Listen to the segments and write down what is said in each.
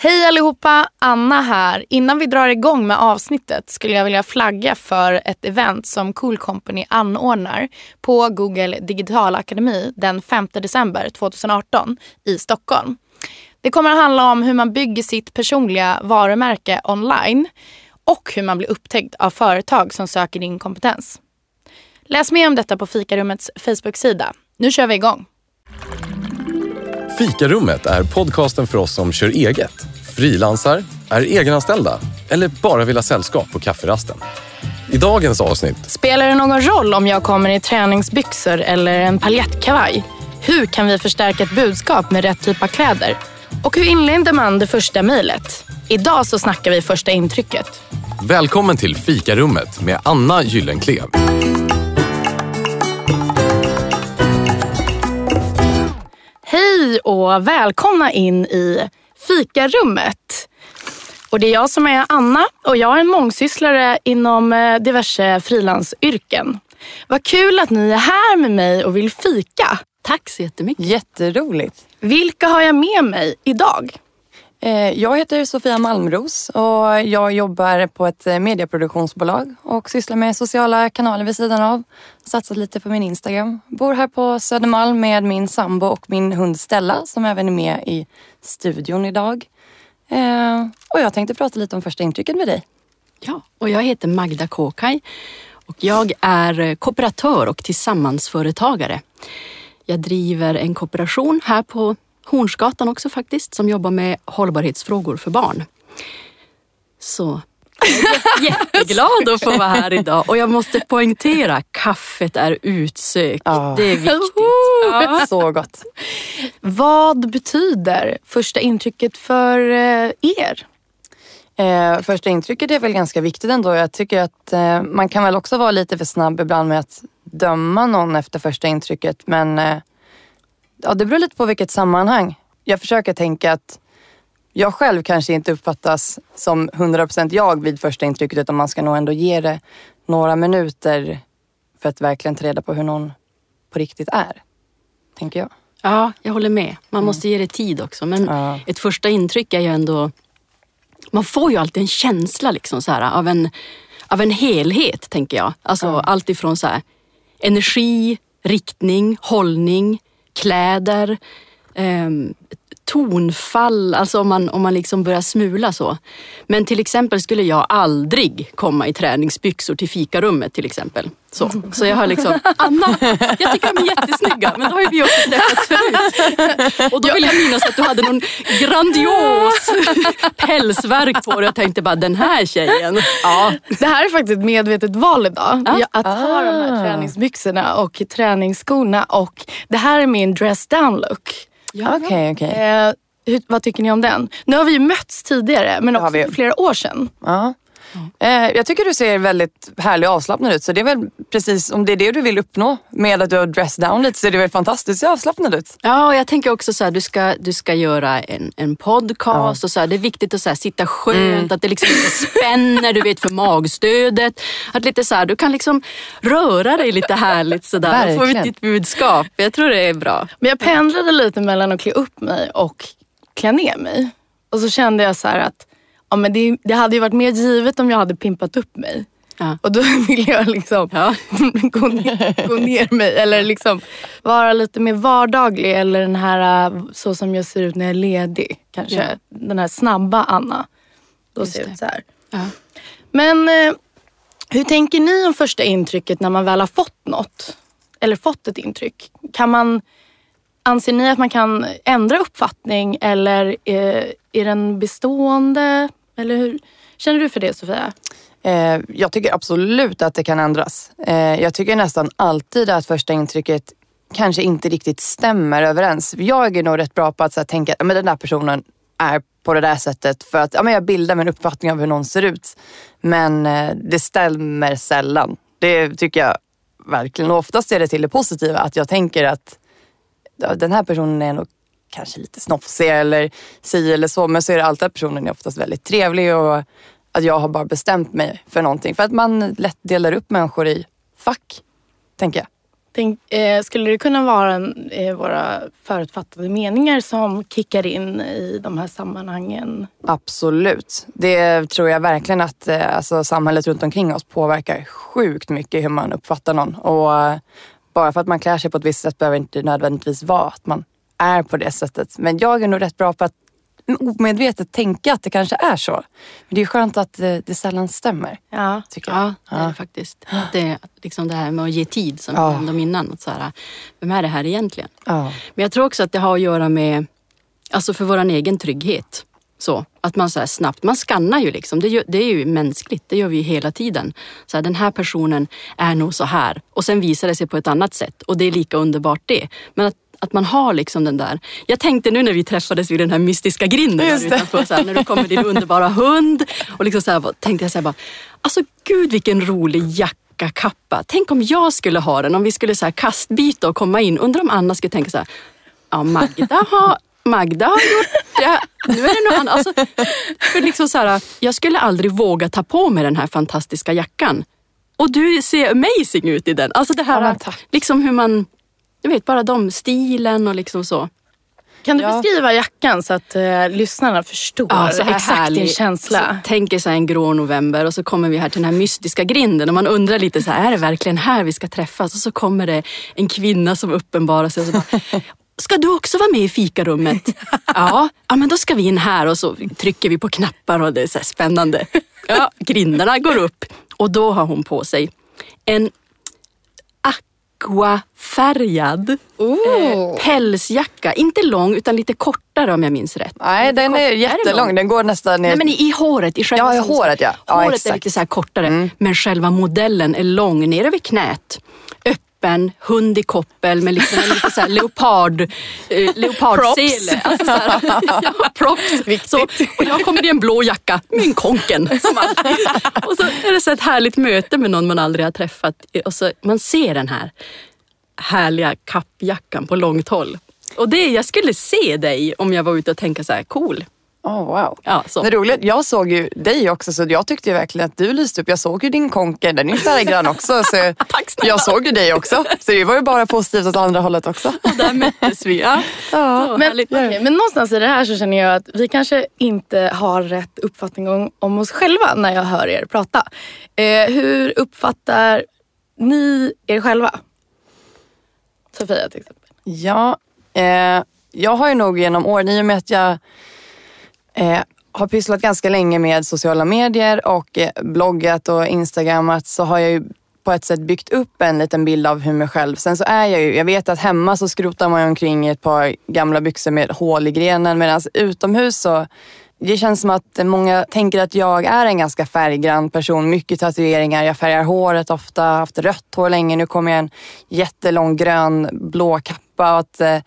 Hej allihopa, Anna här. Innan vi drar igång med avsnittet skulle jag vilja flagga för ett event som Cool Company anordnar på Google Digital Akademi den 5 december 2018 i Stockholm. Det kommer att handla om hur man bygger sitt personliga varumärke online och hur man blir upptäckt av företag som söker din kompetens. Läs mer om detta på Fikarummets Facebook-sida. Nu kör vi igång. Fikarummet är podcasten för oss som kör eget, frilansar, är egenanställda eller bara vill ha sällskap på kafferasten. I dagens avsnitt Spelar det någon roll om jag kommer i träningsbyxor eller en paljettkavaj? Hur kan vi förstärka ett budskap med rätt typ av kläder? Och hur inleder man det första mejlet? Idag så snackar vi första intrycket. Välkommen till Fikarummet med Anna Gyllenklev. Hej och välkomna in i fikarummet. Och det är jag som är Anna och jag är en mångsysslare inom eh, diverse frilansyrken. Vad kul att ni är här med mig och vill fika. Tack så jättemycket. Jätteroligt. Vilka har jag med mig idag? Eh, jag heter Sofia Malmros och jag jobbar på ett eh, medieproduktionsbolag och sysslar med sociala kanaler vid sidan av. Satsat lite på min Instagram. Bor här på Södermalm med min sambo och min hund Stella som även är med i studion idag. Eh, och jag tänkte prata lite om första intrycket med dig. Ja, och jag heter Magda Kåkaj och jag är kooperatör och tillsammansföretagare. Jag driver en kooperation här på Hornsgatan också faktiskt som jobbar med hållbarhetsfrågor för barn. Så jag är jätteglad att få vara här idag och jag måste poängtera, kaffet är utsökt. Ja. Det är viktigt. Så gott. Vad betyder första intrycket för eh, er? Eh, första intrycket är väl ganska viktigt ändå. Jag tycker att eh, man kan väl också vara lite för snabb ibland med att döma någon efter första intrycket. Men eh, ja, det beror lite på vilket sammanhang. Jag försöker tänka att jag själv kanske inte uppfattas som 100% jag vid första intrycket utan man ska nog ändå ge det några minuter för att verkligen ta reda på hur någon på riktigt är. Tänker jag. Ja, jag håller med. Man måste ge det tid också. Men Ja. ett första intryck är ju ändå... Man får ju alltid en känsla liksom så här, av, en, av en helhet, tänker jag. Alltså allt ifrån så här, energi, riktning, hållning, kläder, ehm, tonfall, alltså om man, om man liksom börjar smula så. Men till exempel skulle jag aldrig komma i träningsbyxor till fikarummet till exempel. Så, så jag har liksom, Anna, jag tycker de är jättesnygga men då har ju vi också träffats förut. Och då vill jag minnas att du hade någon grandios pälsverk på dig och tänkte bara den här tjejen. Ja, Det här är faktiskt ett medvetet val idag. Ja. Jag- Att ha de här Ah. träningsbyxorna och träningsskorna. Och det här är min dress down look. Okej, okej. Eh, hur, vad tycker ni om den? Nu har vi ju mötts tidigare men också för flera år sedan. Ja. Eh, jag tycker du ser väldigt härlig och avslappnad ut. Så det är väl precis, om det är det du vill uppnå med att du har dressed down lite så är det väl fantastiskt. Du ser avslappnad ut. Ja, och jag tänker också så här, du ska, du ska göra en, en podcast och så här, det är viktigt att så här, sitta skönt, att det liksom inte spänner, du vet för magstödet. Att lite så här, du kan liksom röra dig lite härligt sådär och få ut Verkligen. ditt budskap. Jag tror det är bra. Men jag pendlade lite mellan att klä upp mig och klä ner mig. Och så kände jag så här att ja, men det, det hade ju varit mer givet om jag hade pimpat upp mig. Ja. Och då ville jag liksom Ja. gå, ner, gå ner mig eller liksom vara lite mer vardaglig. Eller den här så som jag ser ut när jag är ledig. Kanske Ja. den här snabba Anna. Då Just ser jag ut så här. Men eh, hur tänker ni om första intrycket när man väl har fått något? Eller fått ett intryck? Kan man, anser ni att man kan ändra uppfattning eller eh, är den bestående? Eller hur känner du för det Sofia? Eh, jag tycker absolut att det kan ändras. Eh, jag tycker nästan alltid att första intrycket kanske inte riktigt stämmer överens. Jag är nog rätt bra på att så här, tänka att den där personen är på det där sättet för att ja, men jag bildar min uppfattning av hur någon ser ut. Men eh, det stämmer sällan. Det tycker jag verkligen. Och oftast är det till det positiva att jag tänker att den här personen är nog kanske lite snofsig eller si eller så. Men så är det alltid att personen är oftast väldigt trevlig och att jag har bara bestämt mig för någonting. För att man lätt delar upp människor i fack, tänker jag. Tänk, eh, skulle det kunna vara en, eh, våra förutfattade meningar som kickar in i de här sammanhangen? Absolut. Det tror jag verkligen att eh, alltså, samhället runt omkring oss påverkar sjukt mycket hur man uppfattar någon. Och eh, bara för att man klär sig på ett visst sätt behöver inte nödvändigtvis vara att man är på det sättet. Men jag är nog rätt bra på att omedvetet tänka att det kanske är så. Men det är skönt att det, det sällan stämmer. Ja. Tycker jag. Ja, det är det faktiskt. Det är liksom det här med att ge tid som Ja. jag nämnde om innan. Att så här, vem är det här egentligen? Ja. Men jag tror också att det har att göra med, alltså för vår egen trygghet. Så, att man så här snabbt, man skannar ju liksom, det, gör, det är ju mänskligt, det gör vi ju hela tiden. Så här, den här personen är nog så här och sen visar det sig på ett annat sätt och det är lika underbart det. Men att, att man har liksom den där, jag tänkte nu när vi träffades vid den här mystiska grinden där utanför, så här, när du kommer din underbara hund och liksom så här, tänkte jag så här bara, alltså gud vilken rolig jacka kappa. Tänk om jag skulle ha den, om vi skulle så här kastbyta och komma in. Undrar om Anna skulle tänka så här, ja Magda har, Magda har gjort det. Nu är det något annat. Alltså, för liksom så här, jag skulle aldrig våga ta på mig den här fantastiska jackan. Och du ser amazing ut i den. Alltså det här, Ja, liksom hur man, du vet bara de, stilen och liksom så. Kan du Ja. beskriva jackan så att eh, lyssnarna förstår Ja, så här exakt din härlig. känsla? Så tänker så här en grå november och så kommer vi här till den här mystiska grinden och man undrar lite så här, är det verkligen här vi ska träffas? Och så kommer det en kvinna som uppenbarar sig och så bara, Ska du också vara med i fikarummet? Ja, ja men då ska vi in här och så trycker vi på knappar och det är så här spännande. Ja, grindarna går upp och då har hon på sig en aquafärgad eh, pälsjacka. Inte lång utan lite kortare om jag minns rätt. Nej, den är lång? jättelång. Den går nästan ner. Nej men i, i håret, i själva Ja, i håret, ja. Ja, håret är exakt. lite så kortare men själva modellen är lång ner över knät. Öppen, hund i koppel med liksom en lite så här leopard, eh, leopardsele. Alltså så här, ja, props. Så, och jag kommer i en blå jacka med en konken som alltid. Och så är det så ett härligt möte med någon man aldrig har träffat. Och så, man ser den här härliga kappjackan på långt håll. Och det, jag skulle se dig om jag var ute och tänka så här, cool. Oh, wow. Ja, så. Det är roligt. Jag såg ju dig också så jag tyckte ju verkligen att du lyste upp. Jag såg ju din konke, den är ju färggrann också. Så Tack snälla. jag såg ju dig också. Så det var ju bara positivt åt andra hållet också. Där möttes vi. Ja. Ja. Så Men, okej, men någonstans i det här så känner jag att vi kanske inte har rätt uppfattning om, om oss själva när jag hör er prata. Eh, hur uppfattar ni er själva? Sofia till exempel. Ja, eh, jag har ju nog genom åren, i och med att jag eh, har pysslat ganska länge med sociala medier och eh, bloggat och instagrammat så har jag ju på ett sätt byggt upp en liten bild av hur mig själv. Sen så är jag ju, jag vet att hemma så skrotar man ju omkring i ett par gamla byxor med hål i grenen medan utomhus så det känns som att många tänker att jag är en ganska färggrann person. Mycket tatueringar, jag färgar håret ofta, haft rött hår länge. Nu kommer jag en jättelång grön blå kappa. Och att, eh,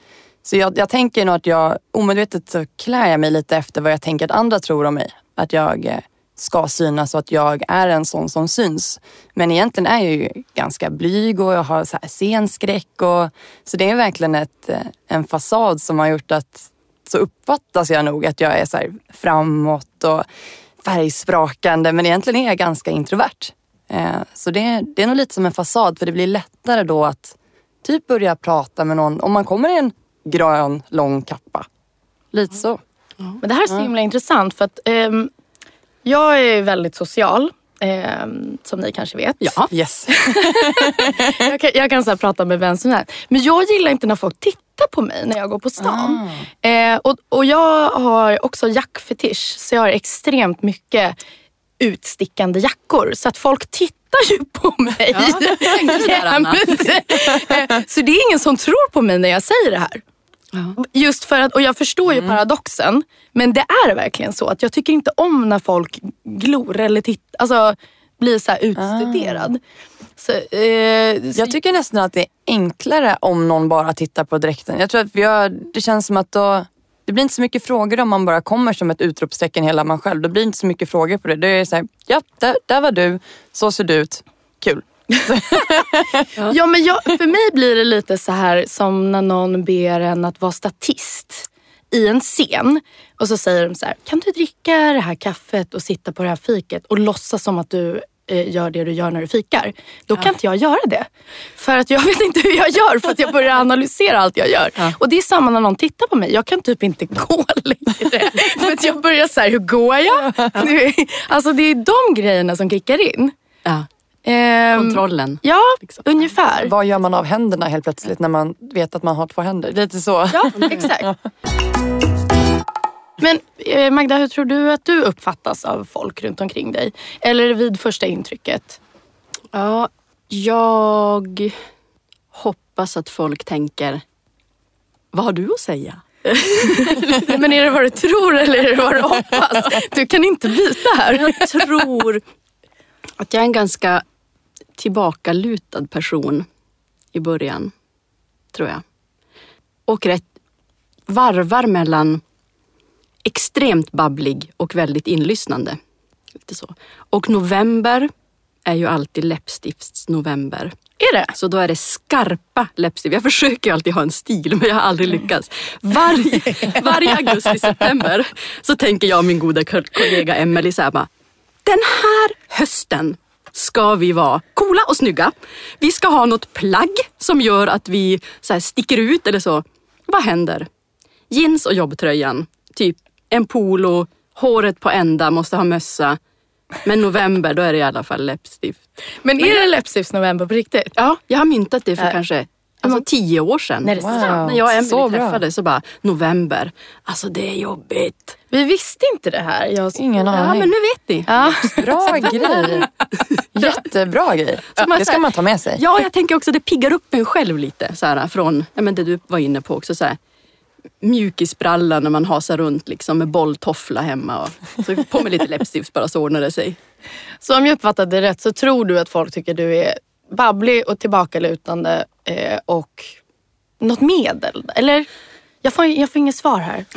så jag, jag tänker nog att jag omedvetet så klär jag mig lite efter vad jag tänker att andra tror om mig. Att jag eh, ska synas och att jag är en sån som syns. Men egentligen är jag ju ganska blyg och jag har så här scenskräck. Och, så det är verkligen ett, eh, en fasad som har gjort att så uppfattas jag nog att jag är så här framåt och färgsprakande men egentligen är jag ganska introvert. Eh, så det, det är nog lite som en fasad för det blir lättare då att typ börja prata med någon om man kommer i en grön lång kappa. Lite så. Men det här är så himla intressant för att ehm, jag är väldigt social. ehm, som ni kanske vet. Ja. Yes. jag kan, jag kan så här prata med vem som helst. Men jag gillar inte när folk tittar på mig när jag går på stan. Eh, och, och jag har också jackfetisch. Så jag har extremt mycket utstickande jackor. Så att folk tittar ju på mig. Ja, så det är ingen som tror på mig när jag säger det här. Ja. Just för att, och jag förstår ju paradoxen. Men det är verkligen så att jag tycker inte om när folk glor eller tittar. Alltså blir så här utstuderad. Så, eh, så, Jag tycker nästan att det är enklare om någon bara tittar på dräkten. Jag tror att vi har, det känns som att då, det blir inte så mycket frågor om man bara kommer som ett utropstecken hela man själv. Då blir det inte så mycket frågor på det. Det är så här, ja, där, där var du, så ser du ut, kul. Ja men jag, för mig blir det lite så här som när någon ber en att vara statist i en scen. Och så säger de så här, kan du dricka det här kaffet och sitta på det här fiket och låtsas som att du gör det du gör när du fikar. Då kan inte jag göra det. För att jag vet inte hur jag gör för att jag börjar analysera allt jag gör. Ja. Och det är samma när någon tittar på mig. Jag kan typ inte gå längre. för att jag börjar så här, hur går jag? Nu- Alltså det är de grejerna som kickar in. Ja. Ehm, Kontrollen. Ja, Liksom. ungefär. Vad gör man av händerna helt plötsligt när man vet att man har två händer? Lite så. Ja, exakt. Men eh, Magda, hur tror du att du uppfattas av folk runt omkring dig? Eller vid första intrycket? Ja, jag hoppas att folk tänker, vad har du att säga? Men är det vad du tror eller är det vad du hoppas? Du kan inte byta här. Jag tror att jag är en ganska tillbakalutad person i början, tror jag. Och rätt varvar mellan extremt babblig och väldigt inlyssnande. Lite så. Och november är ju alltid läppstiftsnovember. Är det? Så då är det skarpa läppstift. Jag försöker ju alltid ha en stil men jag har aldrig lyckats. Varje, varje augusti-september så tänker jag och min goda ko- kollega Emelie så här bara, den här hösten ska vi vara coola och snygga. Vi ska ha något plagg som gör att vi så sticker ut eller så. Vad händer? Jeans och jobbtröjan, typ en polo, håret på ända, måste ha mössa. Men november, då är det i alla fall läppstift. Men är det läppstiftsnovember på riktigt? Ja, jag har myntat det för Äh. kanske alltså, tio år sedan. Nej, Wow. sant. När jag och Emelie träffades så bara, november, alltså det är jobbigt. Vi visste inte det här. Jag... Ingen Ja, aning. men nu vet ni. Ja. Bra grej. Jättebra grej. Så man Det ska man ta med sig. Ja, jag tänker också det piggar upp en själv lite. Så här, från ja, men det du var inne på också. Så här, mjukisbralla när man hasar runt liksom, med bolltoffla hemma. Och, så på med lite läppstift bara så ordnar det sig. Så om jag uppfattade det rätt så tror du att folk tycker du är babblig och tillbakalutande eh, och något medel? Eller? Jag får, jag får inget svar här.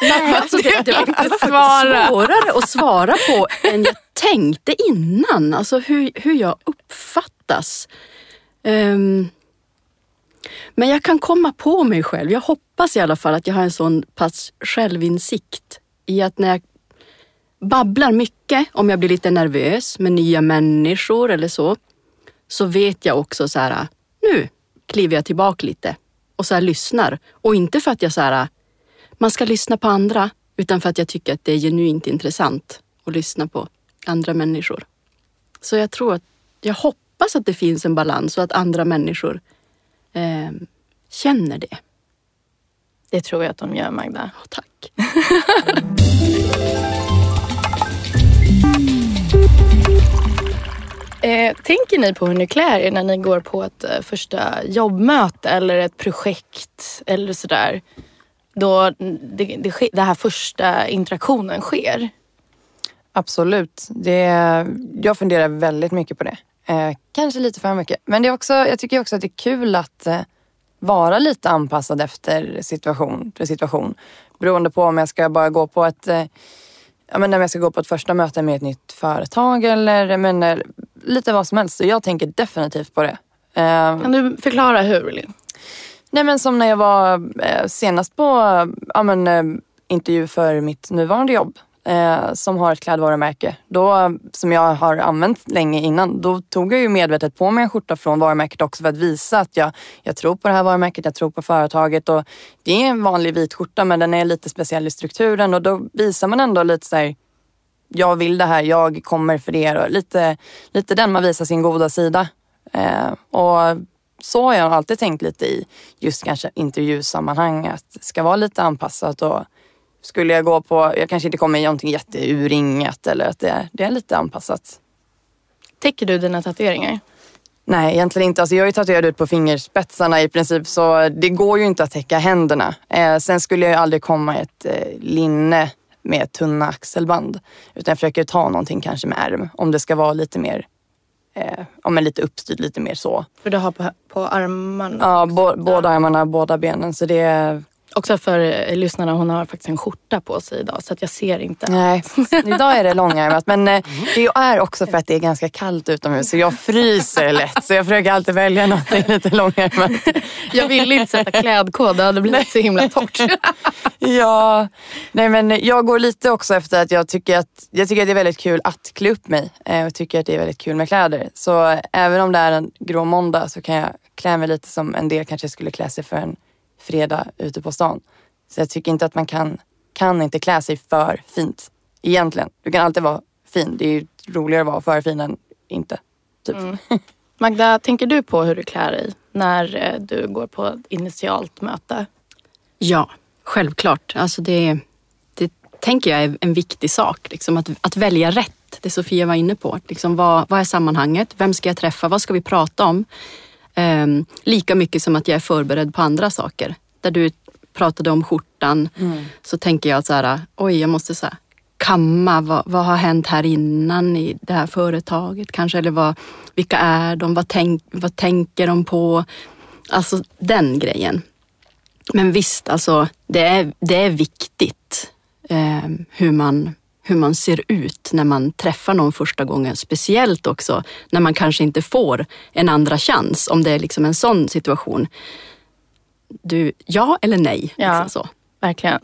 Nej, alltså det, det var faktiskt svårare att svara på än jag tänkte innan. Alltså hur, hur jag uppfattas. Ehm, men jag kan komma på mig själv. Jag hoppas i alla fall att jag har en sån pass självinsikt i att när jag babblar mycket, om jag blir lite nervös med nya människor eller så, så vet jag också så här, nu kliver jag tillbaka lite och så här lyssnar. Och inte för att jag så här, man ska lyssna på andra, utan för att jag tycker att det är genuint intressant att lyssna på andra människor. Så jag tror att, jag hoppas att det finns en balans och att andra människor eh, känner det. Det tror jag att de gör Magda. Ja, tack. Eh, tänker ni på hur ni klär er när ni går på ett eh, första jobbmöte eller ett projekt eller sådär? Då det, det, det här första interaktionen sker. Absolut. Det, jag funderar väldigt mycket på det. Eh, kanske lite för mycket. Men det är också, jag tycker också att det är kul att eh, vara lite anpassad efter situation, till situation. Beroende på om jag ska bara gå på ett eh, ja, men när jag ska gå på ett första möte med ett nytt företag eller men, lite vad som helst. Så jag tänker definitivt på det. Kan du förklara hur? Nej men som när jag var senast på ja, men, intervju för mitt nuvarande jobb eh, som har ett klädvarumärke. Då, som jag har använt länge innan. Då tog jag ju medvetet på mig en skjorta från varumärket också för att visa att jag, jag tror på det här varumärket, jag tror på företaget. Och det är en vanlig vit skjorta men den är lite speciell i strukturen och då visar man ändå lite så här, jag vill det här, jag kommer för det. Och lite, lite den man visar sin goda sida. Eh, och så har jag alltid tänkt lite i just kanske intervjusammanhang. Att det ska vara lite anpassat. Och skulle jag gå på, jag kanske inte kommer i någonting jätteuringat eller att det, det är lite anpassat. Täcker du dina tatueringar? Nej, egentligen inte. Alltså jag är ju tatuerad ut på fingerspetsarna i princip så det går ju inte att täcka händerna. Eh, sen skulle jag ju aldrig komma i ett eh, linne med tunna axelband. Utan jag försöker ta någonting kanske med ärm om det ska vara lite mer, eh, ja, men lite uppstyrt, lite mer så. För du har på, på armarna? Ja, bo, båda armarna, båda benen. Så det, Också för eh, lyssnarna, hon har faktiskt en skjorta på sig idag så att jag ser inte. Nej, idag är det långärmat. Men eh, det är också för att det är ganska kallt utomhus så jag fryser lätt. Så jag försöker alltid välja något lite långärmat. Jag ville inte sätta klädkod, det hade blivit så himla torrt. Ja, nej men jag går lite också efter att jag tycker att, jag tycker att det är väldigt kul att klä upp mig. eh, Och tycker att det är väldigt kul med kläder. Så även om det är en grå måndag så kan jag klä mig lite som en del kanske skulle klä sig för en fredag ute på stan. Så jag tycker inte att man kan, kan inte klä sig för fint. Egentligen. Du kan alltid vara fin. Det är ju roligare att vara för fin än inte. Typ. Magda, tänker du på hur du klär dig när eh, du går på ett initialt möte? Ja, självklart. Alltså det, det tänker jag är en viktig sak. Liksom att, att välja rätt, det Sofia var inne på. Liksom vad, vad är sammanhanget? Vem ska jag träffa? Vad ska vi prata om? Ehm, lika mycket som att jag är förberedd på andra saker. Där du pratade om skjortan så tänker jag så här, oj jag måste så här, kamma, vad, vad har hänt här innan i det här företaget kanske? Eller vad, vilka är de? Vad, tänk, vad tänker de på? Alltså den grejen. Men visst, alltså, det, är, det är viktigt eh, hur, man, hur man ser ut när man träffar någon första gången. Speciellt också när man kanske inte får en andra chans. Om det är liksom en sån situation. Du, ja eller nej? Ja. Liksom så. Verkligen.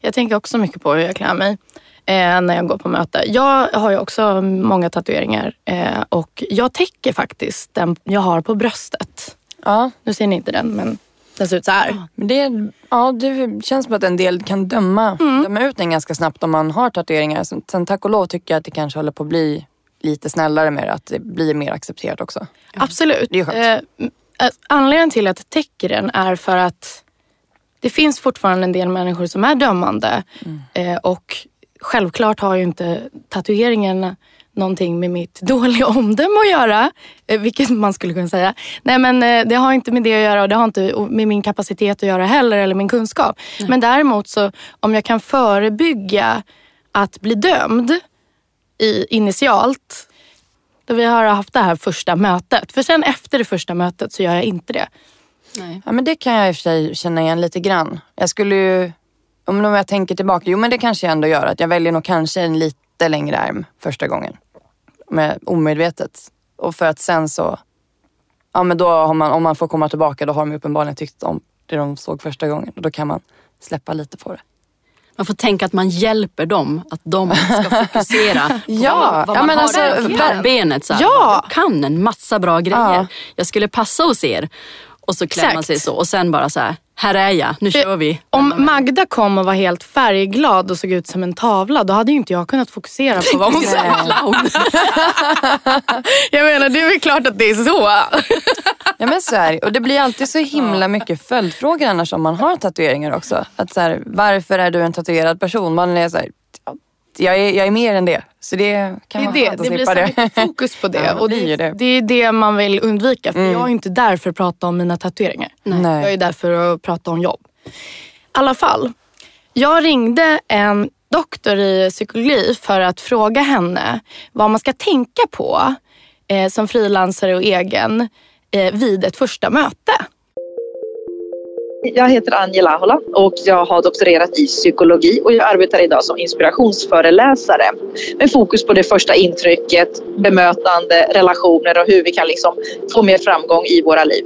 Jag tänker också mycket på hur jag klär mig eh, när jag går på möte. Jag har ju också många tatueringar eh, och jag täcker faktiskt den jag har på bröstet. Ja, Nu ser ni inte den men den ser ut så här. men det, ja, det känns som att en del kan döma, döma ut den ganska snabbt om man har tatueringar. Sen, sen tack och lov tycker jag att det kanske håller på att bli lite snällare med det. Att det blir mer accepterat också. Absolut. Det är skönt. Eh, eh, anledningen till att jag täcker den är för att det finns fortfarande en del människor som är dömande. Eh, och självklart har ju inte tatueringen någonting med mitt dåliga omdöme att göra. Eh, vilket man skulle kunna säga. Nej men eh, det har inte med det att göra och det har inte med min kapacitet att göra heller eller min kunskap. Men däremot så om jag kan förebygga att bli dömd i, initialt då vi har haft det här första mötet. För sen efter det första mötet så gör jag inte det. Nej. Ja, men det kan jag i och för sig känna igen lite grann. Jag skulle ju, om jag tänker tillbaka, jo men det kanske jag ändå gör. Att jag väljer nog kanske en lite längre ärm första gången. Med, omedvetet. Och för att sen så, ja men då har man, om man får komma tillbaka då har de uppenbarligen tyckt om det de såg första gången. Och då kan man släppa lite på det. Man får tänka att man hjälper dem, att de ska fokusera på Ja, vad man, vad ja, man har alltså, benet. Så här. Ja. Jag kan en massa bra grejer. Ja. Jag skulle passa hos er. Och så klär man Exakt. sig så och sen bara så här, här är jag, nu kör vi. Om Magda kom och var helt färgglad och såg ut som en tavla, då hade ju inte jag kunnat fokusera på vad hon sa. Jag menar, det är väl klart att det är så. Ja men så är det. Och det blir alltid så himla mycket följdfrågor annars om man har tatueringar också. Att så här, varför är du en tatuerad person? Man är så här, jag är, jag är mer än det. Så det kan Det är vara det. skönt att Det blir slippa så det. mycket fokus på det. Ja, det och blir det, det. det är det man vill undvika. För jag är inte där för att prata om mina tatueringar. Nej. Jag är där för att prata om jobb. I alla fall. Jag ringde en doktor i psykologi för att fråga henne vad man ska tänka på eh, som frilansare och egen eh, vid ett första möte. Jag heter Angela Ahola och jag har doktorerat i psykologi och jag arbetar idag som inspirationsföreläsare med fokus på det första intrycket, bemötande, relationer och hur vi kan liksom få mer framgång i våra liv.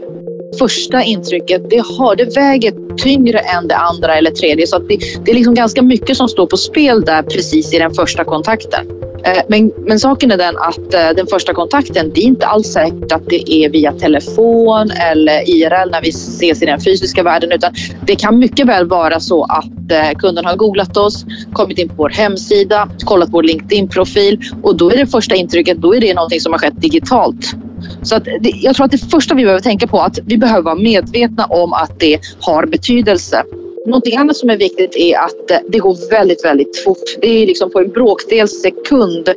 Första intrycket, det, har, det väger tyngre än det andra eller tredje så att det, det är liksom ganska mycket som står på spel där precis i den första kontakten. Eh, men, men saken är den att eh, den första kontakten, det är inte alls säkert att det är via telefon eller IRL när vi ses i den fysiska världen utan det kan mycket väl vara så att eh, kunden har googlat oss, kommit in på vår hemsida, kollat vår LinkedIn-profil och då är det första intrycket, då är det någonting som har skett digitalt. Så att det, jag tror att det första vi behöver tänka på är att vi behöver vara medvetna om att det har betydelse. Någonting annat som är viktigt är att eh, det går väldigt, väldigt fort. Det är liksom på en bråkdels sekund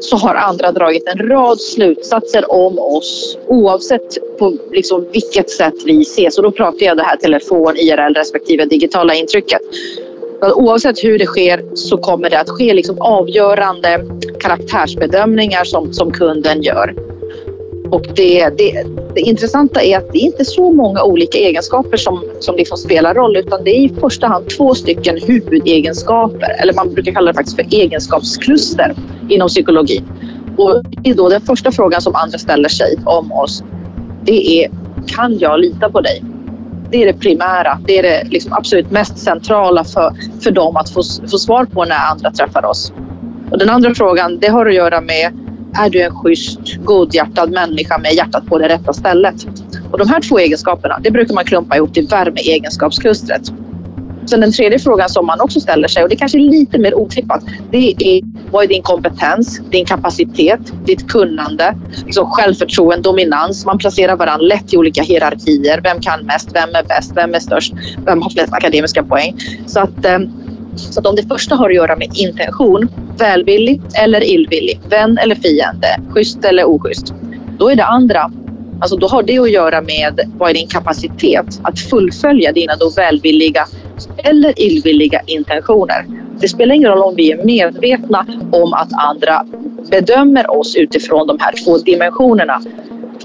så har andra dragit en rad slutsatser om oss oavsett på liksom vilket sätt vi ses. Och då pratar jag det här telefon, IRL respektive digitala intrycket. Oavsett hur det sker så kommer det att ske liksom avgörande karaktärsbedömningar som, som kunden gör. Och det, det, det intressanta är att det är inte så många olika egenskaper som, som liksom spelar roll utan det är i första hand två stycken huvudegenskaper eller man brukar kalla det faktiskt för egenskapskluster inom psykologin. Och det är då den första frågan som andra ställer sig om oss. Det är, kan jag lita på dig? Det är det primära. Det är det liksom absolut mest centrala för, för dem att få, få svar på när andra träffar oss. Och den andra frågan, det har att göra med är du en schysst, godhjärtad människa med hjärtat på det rätta stället? Och de här två egenskaperna, det brukar man klumpa ihop till värmeegenskapsklustret. Sen den tredje frågan som man också ställer sig och det kanske är lite mer otippat. Det är vad är din kompetens, din kapacitet, ditt kunnande, liksom självförtroende, dominans. Man placerar varandra lätt i olika hierarkier. Vem kan mest? Vem är bäst? Vem är störst? Vem har flest akademiska poäng? Så att, eh, så att om det första har att göra med intention, välvillig eller illvillig, vän eller fiende, schysst eller oschysst. Då är det andra Alltså då har det att göra med vad är din kapacitet att fullfölja dina då välvilliga eller illvilliga intentioner. Det spelar ingen roll om vi är medvetna om att andra bedömer oss utifrån de här två dimensionerna.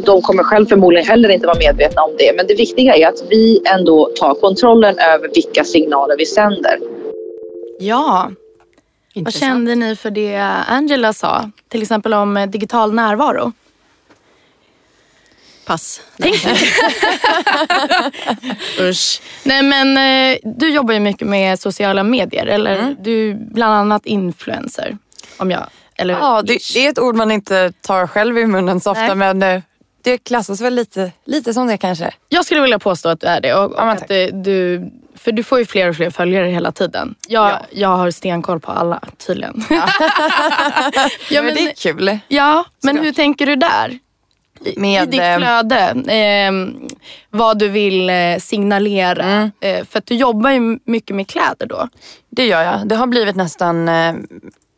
De kommer själv förmodligen heller inte vara medvetna om det. Men det viktiga är att vi ändå tar kontrollen över vilka signaler vi sänder. Ja. Vad kände ni för det Angela sa? Till exempel om digital närvaro. Pass. Tänk Usch. Nej men eh, du jobbar ju mycket med sociala medier eller Mm. du bland annat influencer. Om jag, eller Ja, det, det är ett ord man inte tar själv i munnen så ofta Nej. men eh, det klassas väl lite, lite som det kanske. Jag skulle vilja påstå att du är det. Och, och Ja, att du, för du får ju fler och fler följare hela tiden. Jag, Ja. jag har stenkoll på alla tydligen. Ja, men, men, det är kul. ja, men Såklart. hur tänker du där? I, Med, I ditt eh, flöde. Eh, vad du vill eh, signalera. Mm. Eh, för att du jobbar ju mycket med kläder då. Det gör jag. Det har blivit nästan, eh,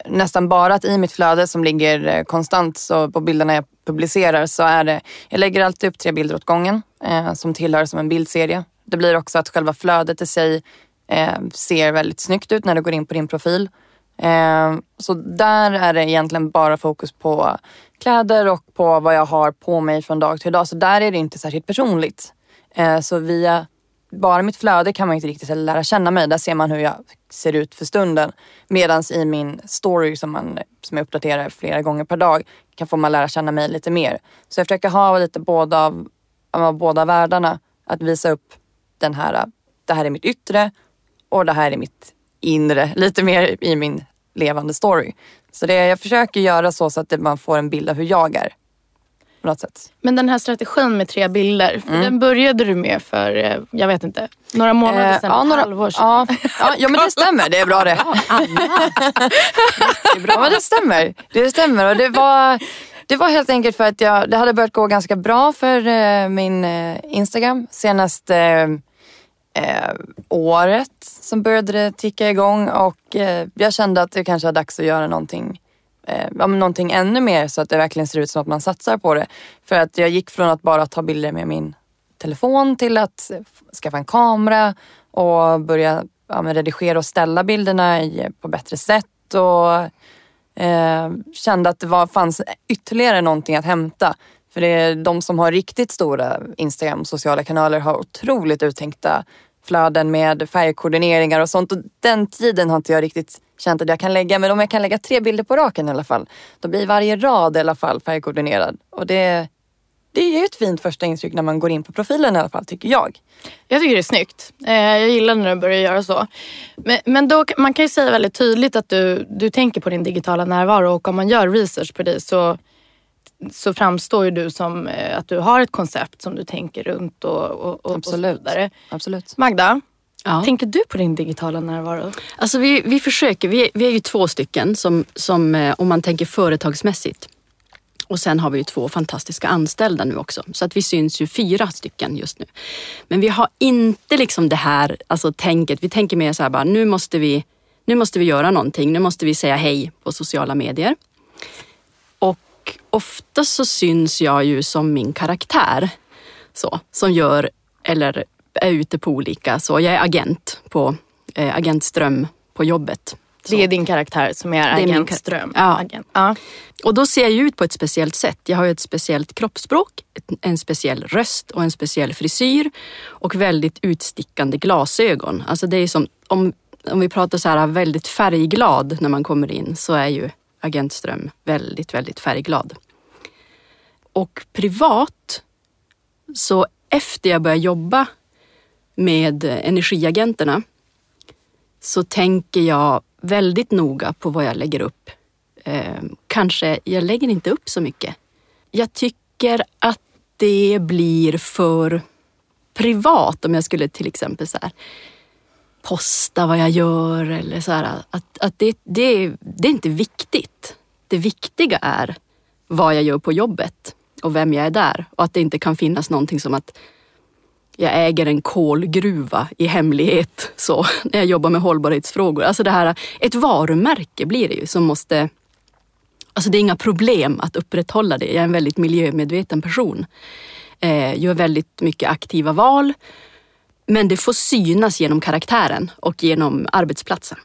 nästan bara att i mitt flöde som ligger eh, konstant så på bilderna jag publicerar så är det, jag lägger alltid upp tre bilder åt gången eh, som tillhör som en bildserie. Det blir också att själva flödet i sig eh, ser väldigt snyggt ut när du går in på din profil. Eh, så där är det egentligen bara fokus på kläder och på vad jag har på mig från dag till dag. Så där är det inte särskilt personligt. Eh, så via bara mitt flöde kan man inte riktigt lära känna mig. Där ser man hur jag ser ut för stunden. Medan i min story som, man, som jag uppdaterar flera gånger per dag kan få man lära känna mig lite mer. Så jag försöker ha lite båda av, av båda världarna. Att visa upp den här, det här är mitt yttre och det här är mitt inre. Lite mer i min levande story. Så det, jag försöker göra så, så att man får en bild av hur jag är. På något sätt. Men den här strategin med tre bilder, Mm. den började du med för, eh, jag vet inte, några månader Eh, sedan, ja, ett några- halvår sedan. Ja, ja, ja men det stämmer. Det är bra det. det är bra. Ja, men det stämmer. Det stämmer. Och det, var, det var helt enkelt för att jag, det hade börjat gå ganska bra för eh, min eh, Instagram senaste eh, året som började det ticka igång och eh, jag kände att det kanske var dags att göra någonting eh, någonting ännu mer så att det verkligen ser ut som att man satsar på det. För att jag gick från att bara ta bilder med min telefon till att skaffa en kamera och börja ja, men redigera och ställa bilderna i, på bättre sätt. Och eh, kände att det var, fanns ytterligare någonting att hämta. För det är de som har riktigt stora Instagram och sociala kanaler har otroligt uttänkta flöden med färgkoordineringar och sånt. Och den tiden har inte jag riktigt känt att jag kan lägga. Men om jag kan lägga tre bilder på raken i alla fall. Då blir varje rad i alla fall färgkoordinerad. Och det, det är ju ett fint första intryck när man går in på profilen i alla fall, tycker jag. Jag tycker det är snyggt. Eh, jag gillar när du börjar göra så. Men, men då, man kan ju säga väldigt tydligt att du, du tänker på din digitala närvaro och om man gör research på dig så, så framstår ju du som eh, att du har ett koncept som du tänker runt och, och, och, och Absolut. vidare. Absolut. Magda, Ja. tänker du på din digitala närvaro? Alltså vi, vi försöker, vi vi är ju två stycken som, som eh, om man tänker företagsmässigt. Och sen har vi ju två fantastiska anställda nu också. Så att vi syns ju fyra stycken just nu. Men vi har inte liksom det här alltså tänket. Vi tänker mer så här bara, nu måste vi, nu måste vi göra någonting. Nu måste vi säga hej på sociala medier. Och ofta så syns jag ju som min karaktär. Så, som gör, eller är ute på olika, så jag är agent på eh, Agent Ström på jobbet. Det är din karaktär som är är min Agent kar- Ström. Ja. Agent. Ja. Och då ser jag ut på ett speciellt sätt. Jag har ett speciellt kroppsspråk, en speciell röst och en speciell frisyr och väldigt utstickande glasögon. Alltså det är som, om, om vi pratar så här väldigt färgglad när man kommer in så är ju Agent Ström väldigt, väldigt färgglad. Och privat, så efter jag började jobba med energiagenterna så tänker jag väldigt noga på vad jag lägger upp. Eh, kanske, jag lägger inte upp så mycket. Jag tycker att det blir för privat om jag skulle till exempel så här, posta vad jag gör eller så här, att, att det, det, det är inte viktigt. Det viktiga är vad jag gör på jobbet och vem jag är där och att det inte kan finnas någonting som att jag äger en kolgruva i hemlighet så när jag jobbar med hållbarhetsfrågor. Alltså det här, ett varumärke blir det ju som måste Alltså det är inga problem att upprätthålla det. Jag är en väldigt miljömedveten person. Eh, gör väldigt mycket aktiva val. Men det får synas genom karaktären och genom arbetsplatsen.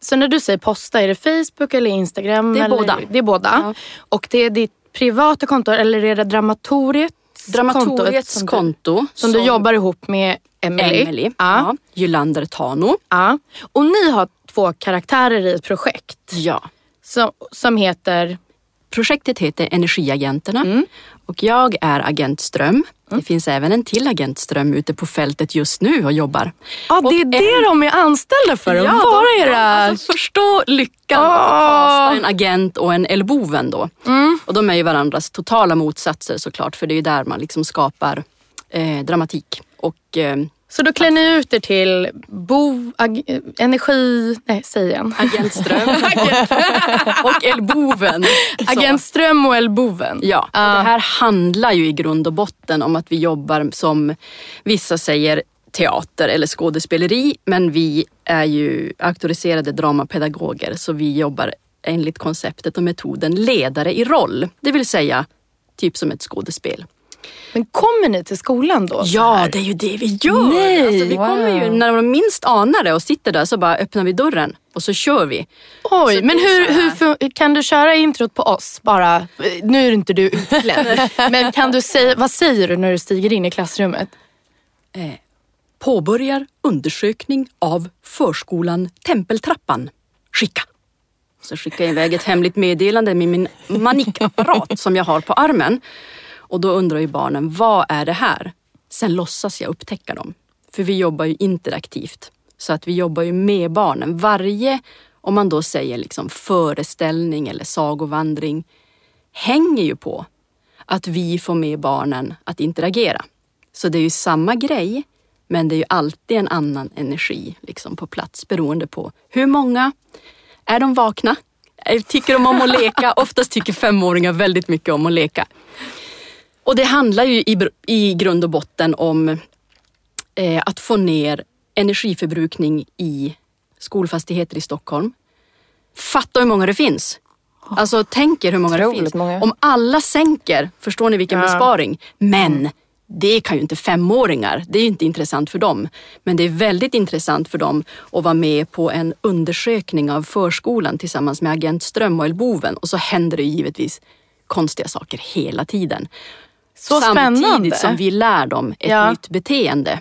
Så när du säger posta, är det Facebook eller Instagram? Det är eller? båda. Det är båda. Ja. Och det är ditt privata konto eller är det Dramatoriets Dramatoriets konto. som, du, som du jobbar ihop med Emily? Emily. Ja. Tano. ja. Och ni har två karaktärer i ett projekt Ja. som, som heter... Projektet heter Energiagenterna Mm. och jag är Agent Ström. Det finns även en till Agent Ström ute på fältet just nu och jobbar. Ja, det är Och det de är anställda för. att vara de- era... Alltså, förstå lyckan att Åh. kasta en agent och en elboven då. Mm. Och de är ju varandras totala motsatser såklart för det är ju där man liksom skapar eh, dramatik. Och eh, Så då klär ni ut er till bo, ag, energi... Nej, säg igen. Agent Ström och elboven. Så. Agent Ström och Elboven. Ja, och det här handlar ju i grund och botten om att vi jobbar som vissa säger teater eller skådespeleri men vi är ju auktoriserade dramapedagoger så vi jobbar enligt konceptet och metoden ledare i roll. Det vill säga typ som ett skådespel. Men kommer ni till skolan då? Ja, det är ju det vi gör. Nej, alltså, vi wow. kommer ju, när de minst anar det och sitter där så bara öppnar vi dörren och så kör vi. Oj, Så men hur, hur, kan du köra introt på oss bara? Nu är inte du utklädd. men kan du säga, vad säger du när du stiger in i klassrummet? Eh, påbörjar undersökning av förskolan Tempeltrappan. Skicka. Så skickar jag iväg ett hemligt meddelande med min manikapparat som jag har på armen. Och då undrar ju barnen, vad är det här? Sen låtsas jag upptäcka dem. För vi jobbar ju interaktivt. Så att vi jobbar ju med barnen. Varje, om man då säger liksom föreställning eller sagovandring, hänger ju på att vi får med barnen att interagera. Så det är ju samma grej, men det är ju alltid en annan energi liksom på plats beroende på hur många, är de vakna? Eh, Tycker de om att leka? Oftast tycker femåringar väldigt mycket om att leka. Och det handlar ju i, i grund och botten om eh, att få ner energiförbrukning i skolfastigheter i Stockholm. Fatta hur många det finns. Alltså tänk er hur många det Otroligt finns. många. Om alla sänker, förstår ni vilken Ja. besparing? Men det kan ju inte femåringar, det är ju inte intressant för dem. Men det är väldigt intressant för dem att vara med på en undersökning av förskolan tillsammans med Agent Ström och Elboven och så händer det ju givetvis konstiga saker hela tiden. Så Samtidigt spännande. som vi lär dem ett Ja. nytt beteende.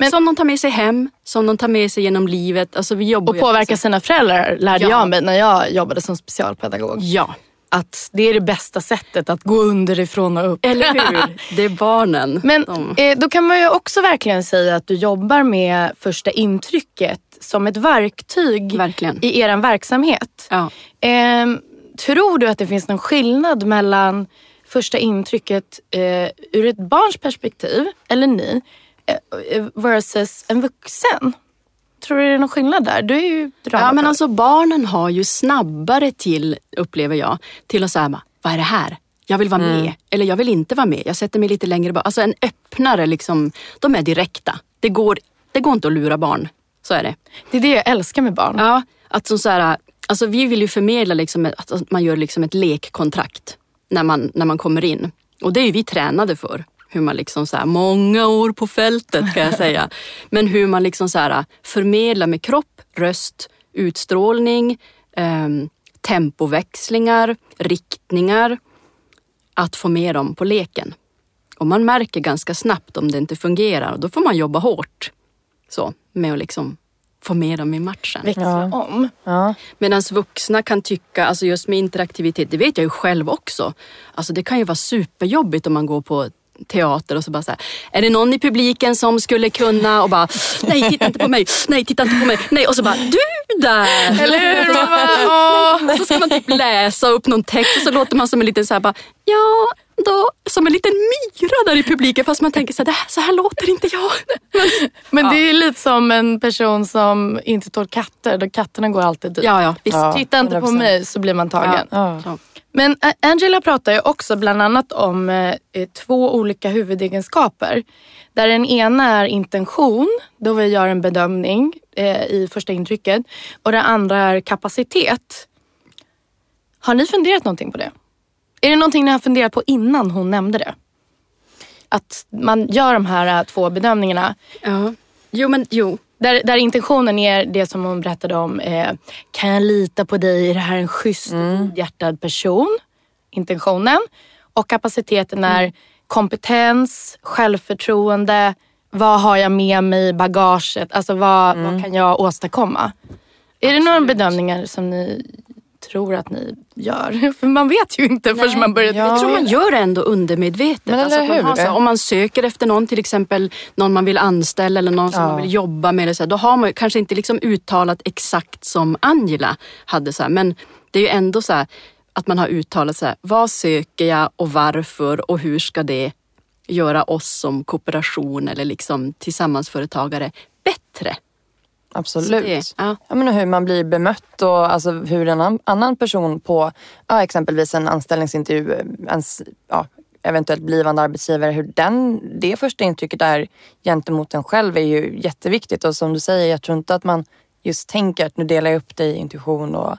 Men- som de tar med sig hem, som de tar med sig genom livet. Alltså vi jobbar Och ju- påverka sina föräldrar lärde Ja. jag mig när jag jobbade som specialpedagog. Ja, Att det är det bästa sättet att gå underifrån och upp. eller hur? Det är barnen. Men De- eh, då kan man ju också verkligen säga att du jobbar med första intrycket som ett verktyg Verkligen. i er verksamhet. Ja. Ehm, tror du att det finns någon skillnad mellan första intrycket eh, ur ett barns perspektiv, eller ni, eh, versus en vuxen? Tror du det är någon skillnad där? Du är ju Ja, drama. men alltså barnen har ju snabbare till, upplever jag, till att säga, vad är det här? Jag vill vara med eller jag vill inte vara med. Jag sätter mig lite längre bak. Alltså en öppnare, liksom, de är direkta. Det går, det går inte att lura barn. Så är det. Det är det jag älskar med barn. Ja, att som så här, alltså vi vill ju förmedla liksom att man gör liksom ett lekkontrakt när man, när man kommer in. Och det är ju vi tränade för. Hur man liksom så här, många år på fältet kan jag säga. Men hur man liksom så här, förmedlar med kropp, röst, utstrålning, eh, tempoväxlingar, riktningar. Att få med dem på leken. Och man märker ganska snabbt om det inte fungerar och då får man jobba hårt så, med att liksom få med dem i matchen. Växla om. Ja. Medan vuxna kan tycka, alltså just med interaktivitet, det vet jag ju själv också. Alltså det kan ju vara superjobbigt om man går på teater och så bara så här, är det någon i publiken som skulle kunna och bara, nej titta inte på mig, nej titta inte på mig, nej och så bara, du där! Eller hur? Bara. Så ska man typ läsa upp någon text och så låter man som en liten så här bara, ja då, som en liten myra där i publiken fast man tänker så här, "Det här- så här låter inte jag. Men det är lite som en person som inte tål katter. Då katterna går alltid dit. Ja, ja, visst. Ja. Titta inte på 100%. mig så blir man tagen. Ja. Men A- Angela pratar ju också bland annat om eh, eh, två olika huvudegenskaper. Där den ena är intention, då vi gör en bedömning eh, i första intrycket. Och den andra är kapacitet. Har ni funderat någonting på det? Är det någonting ni har funderat på innan hon nämnde det? Att man gör de här eh, två bedömningarna. Ja. Jo men jo. Där, där intentionen är det som hon berättade om. Eh, kan jag lita på dig? Är det här en schysst och hjärtad person? Intentionen. Och kapaciteten är kompetens, självförtroende. Vad har jag med mig i bagaget? Alltså vad, vad kan jag åstadkomma? Är det några bedömningar som ni tror att ni gör? För man vet ju inte förrän man börjar. Ja. Jag tror man gör det ändå undermedvetet. Men alltså, man har så om man söker efter någon, till exempel någon man vill anställa eller någon som Ja. man vill jobba med. Eller så då har man kanske inte liksom uttalat exakt som Angela hade. Så här, men det är ju ändå så här, att man har uttalat så här, vad söker jag och varför och hur ska det göra oss som kooperation eller liksom tillsammansföretagare bättre? Absolut. det- ja. Ja, men hur man blir bemött och alltså hur en an- annan person på ja, exempelvis en anställningsintervju, eh, ens ja, eventuellt blivande arbetsgivare, hur den, det första intrycket är gentemot en själv är ju jätteviktigt. Och som du säger, jag tror inte att man just tänker att nu delar jag upp det i intuition och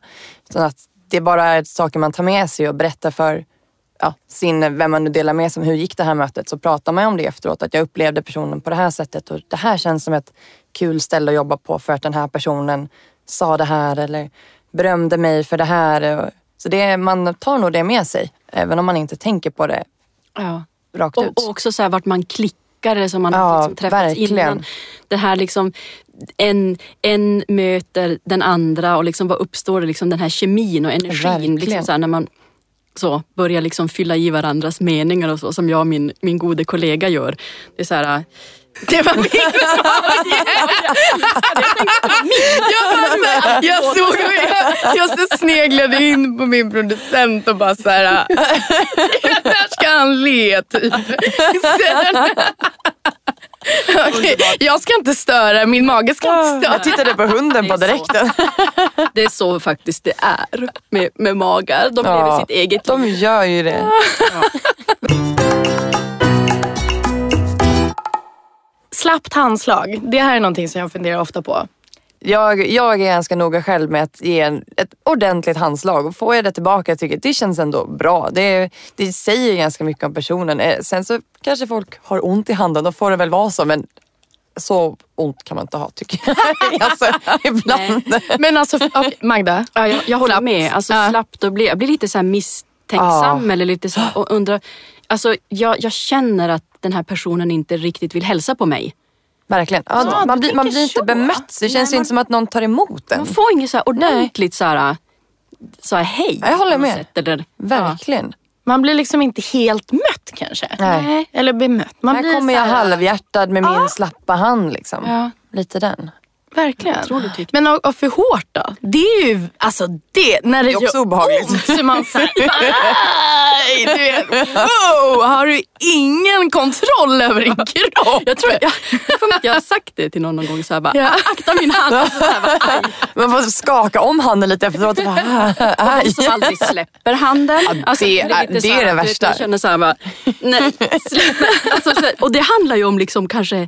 utan att det bara är saker man tar med sig och berättar för ja, sin, vem man nu delar med sig om. Hur gick det här mötet? Så pratar man om det efteråt. Att jag upplevde personen på det här sättet och det här känns som ett kul ställe att jobba på för att den här personen sa det här eller berömde mig för det här. Så det, man tar nog det med sig, även om man inte tänker på det Ja. rakt Och, ut. och också så här vart man klickar eller som man Ja, har liksom träffats verkligen. innan. Det här liksom en, en möter den andra och liksom vad uppstår det liksom den här kemin och energin. Verkligen. Liksom så här, när man så börjar liksom fylla i varandras meningar och så som jag och min, min gode kollega gör. Det är så här, Det var min jag, jag såg jag, jag sneglade in på min producent och bara så här. När ska han le typ? Okej, jag ska inte störa, min mage ska inte störa. Jag tittade på hunden på direkten. det är så faktiskt det är med, med magar. De lever Ja, sitt eget De liv. gör ju det. Slappt handslag, det här är någonting som jag funderar ofta på. Jag, jag är ganska noga själv med att ge en, ett ordentligt handslag. Och får jag det tillbaka jag tycker jag det känns ändå bra. Det, det säger ganska mycket om personen. Eh, Sen så kanske folk har ont i handen, då får det väl vara så. Men så ont kan man inte ha tycker jag. alltså, ibland. Men alltså, okej, Magda. Ja, jag, jag håller med. Alltså, Ja. slappt och bli, jag blir lite så här misstänksam eller lite så och undrar. Alltså, jag, jag känner att den här personen inte riktigt vill hälsa på mig. Verkligen. Ja, Ja, man, du blir, man blir inte så. bemött. Det Nej, känns ju man- inte som att någon tar emot en. Man får inget så här ordentligt så här, så här hej. Jag håller med. sätt, eller, Verkligen. Man blir liksom inte helt mött kanske. Nej. Eller bemött. Man Här blir kommer jag halvhjärtad med min slappa hand. Liksom. Ja. Lite den. Verkligen. Men och, och för hårt då? Det är ju, alltså det, när det, Det är också gör obehagligt. ont så man såhär, du vet, wow, har du ingen kontroll över din kropp? Jag tror jag, jag jag har sagt det till någon någon gång. Så här, bara, Ja. Akta min hand. Alltså, så här, bara, aj. Man får skaka om handen lite efteråt. bara, Aj. Som aldrig släpper handen. Alltså, det är- det så är här, det värsta. Man känner så här bara, nej släpp. Alltså, så här, och det handlar ju om liksom kanske ja,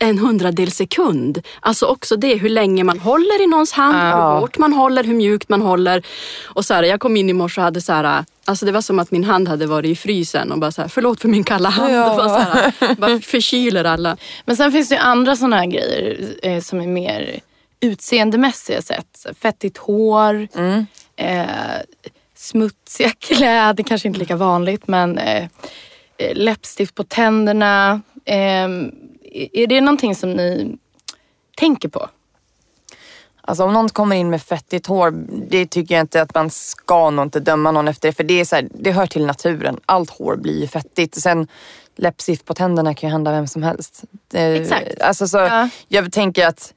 en hundradel sekund. Alltså också det hur länge man håller i någons hand, hur hårt man håller, hur mjukt man håller. Och så här, jag kom in i morse och hade så här, alltså det var som att min hand hade varit i frysen och bara så här, förlåt för min kalla hand. Ja. Och bara, så här, bara förkyler alla. Men sen finns det ju andra sådana här grejer eh, som är mer utseendemässiga sätt. Fettigt hår, Mm. eh, smutsiga kläder, kanske inte lika vanligt men eh, eh, läppstift på tänderna. Eh, är det någonting som ni tänker på? Alltså om någon kommer in med fettigt hår, det tycker jag inte att man ska nog inte döma någon efter det. För det, är så här, det hör till naturen. Allt hår blir ju fettigt. Sen läppstift på tänderna kan ju hända vem som helst. Exakt. Alltså, så, Ja. Jag tänker att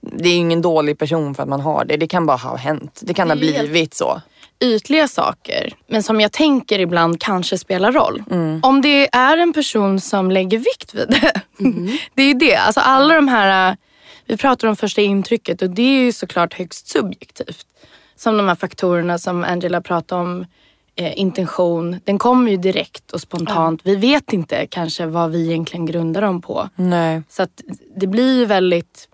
det är ingen dålig person för att man har det. Det kan bara ha hänt. Det kan ha Det helt- blivit så. Ytliga saker, men som jag tänker ibland kanske spelar roll. Om det är en person som lägger vikt vid det. det är ju det. Alltså alla de här, vi pratar om första intrycket och det är ju såklart högst subjektivt. Som de här faktorerna som Angela pratade om, eh, intention, den kommer ju direkt och spontant. Vi vet inte kanske vad vi egentligen grundar dem på. Nej. Så att det blir ju väldigt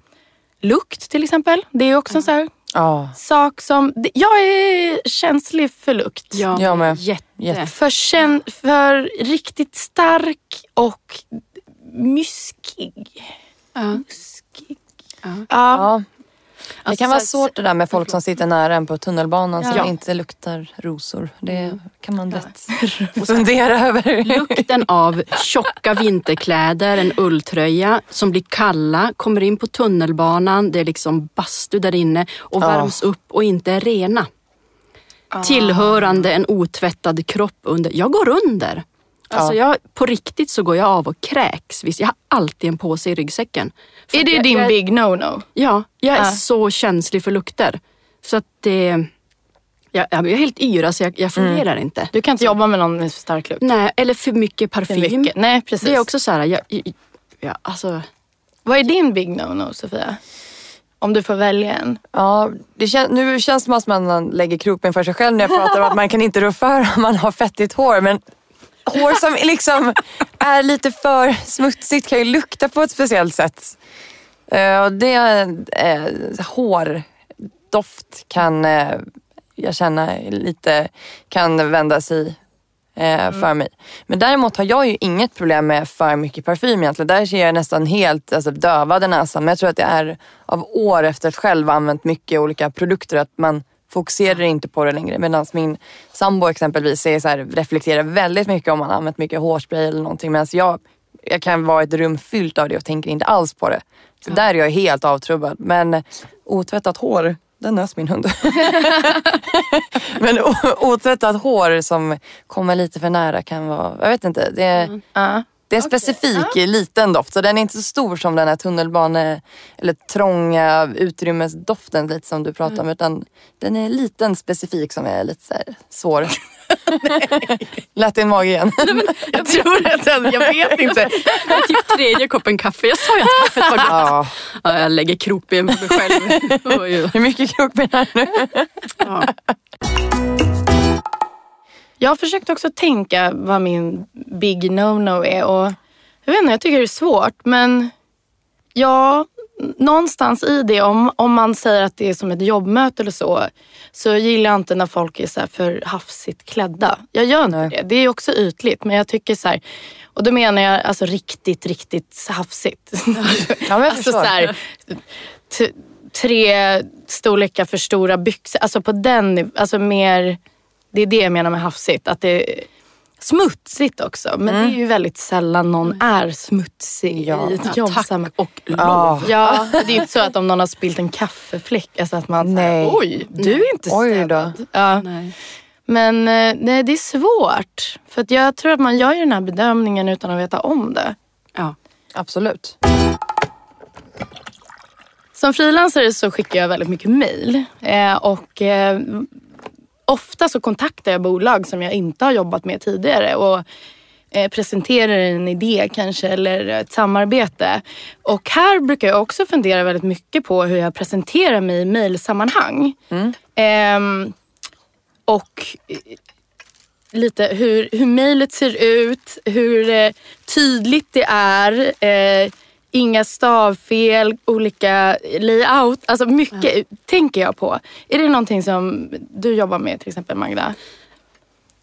lukt till exempel. Det är också en sån här Ja. sak som... Jag är känslig för lukt. Ja, Jag med. Jätte. Jätte. För, kän, för riktigt stark och myskig. Ja. Muskig. Ja. Ja. Ja. Det Alltså, kan vara svårt det där med folk som sitter nära en på tunnelbanan som Ja. inte luktar rosor. Det kan man lätt fundera över. Lukten av tjocka vinterkläder, en ulltröja som blir kalla, kommer in på tunnelbanan, det är liksom bastu där inne och Ja. värms upp och inte är rena. Tillhörande en otvättad kropp under. Jag går under. Alltså jag, på riktigt så går jag av och kräks. Visst, jag har alltid en påse i ryggsäcken. För Är det jag, din jag, big no-no? Ja, jag är Ja. så känslig för lukter. Så att det... Jag, jag är helt yra så jag, jag fungerar inte. Du kan inte jobba med någon med för stark lukt. Nej, eller för mycket För parfym. mycket. Nej, precis. Det är också så här, jag, jag, jag, alltså, Vad är din big no-no, Sofia? Om du får välja en. Ja, det kän- nu känns det som att man lägger kroppen för sig själv när jag pratar om att man kan inte rå för om man har fettigt hår. Men hår som liksom är lite för smutsigt kan ju lukta på ett speciellt sätt. Eh, och det, eh, hårdoft kan eh, jag känna lite kan vända sig eh, för mig. Men däremot har jag ju inget problem med för mycket parfym egentligen. Där ser jag nästan helt alltså, dövad i näsan. Men jag tror att det är av år efter att själv använt mycket olika produkter att man fokuserar inte på det längre. Medan min sambo exempelvis är så här, reflekterar väldigt mycket om man har använt mycket hårspray eller någonting. Medan jag, jag kan vara i ett rum fyllt av det och tänker inte alls på det. Så där är jag helt avtrubbad. Men otvättat hår, den nös min hund. Men otvättat hår som kommer lite för nära kan vara, jag vet inte. Det är, Ja. Det är en specifik liten doft. Så den är inte så stor som den här tunnelbane eller trånga utrymmesdoften lite som du pratar om. Utan den är liten specifik som är lite så här svår. Lät din mage igen. Jag tror att den, jag vet inte. det är typ tredje koppen kaffe. Jag sa ju att kaffet var gott. ja, Ja, jag lägger krokben på mig själv. Hur mycket krokben här nu? Ja. Jag har försökt också tänka vad min big no-no är och jag vet inte, jag tycker det är svårt men ja, någonstans i det om, om man säger att det är som ett jobbmöte eller så så gillar jag inte när folk är så för hafsigt klädda. Jag gör inte Nej. det. Det är också ytligt men jag tycker så här och då menar jag alltså riktigt, riktigt hafsigt. Ja, men alltså så här, tre storlekar för stora byxor. Alltså på den alltså mer, det är det jag menar med hafsigt. Att det är smutsigt också. Men det är ju väldigt sällan någon är smutsig Ja. i ett Ja, jobb. tack och lov. Ja. Ja, det är ju inte så att om någon har spilt en kaffefläck, alltså att man Nej. säger oj, du är inte Oj då. städad. Ja. Nej. Men eh, nej, det är svårt. För att jag tror att man gör ju den här bedömningen utan att veta om det. Ja. Absolut. Som frilansare så skickar jag väldigt mycket mail. Eh, och eh, ofta så kontaktar jag bolag som jag inte har jobbat med tidigare. Och eh, presenterar en idé kanske eller ett samarbete. Och här brukar jag också fundera väldigt mycket på hur jag presenterar mig i mejlsammanhang. Ehm, och eh, lite hur, hur mejlet ser ut, hur eh, tydligt det är. Eh, inga stavfel, olika layout. Alltså mycket tänker jag på. Är det någonting som du jobbar med till exempel Magda?